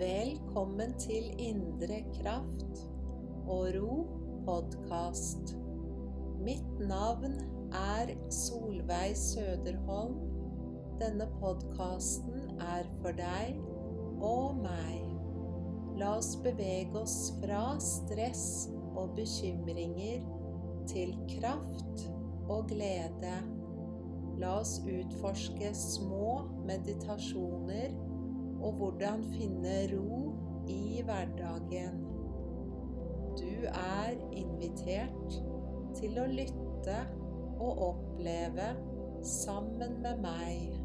Velkommen til Indre kraft og ro podkast. Mitt navn er Solveig Søderholm. Denne podkasten er for deg og meg. La oss bevege oss fra stress og bekymringer til kraft og glede. La oss utforske små meditasjoner og hvordan finne ro i hverdagen. Du er invitert til å lytte og oppleve sammen med meg.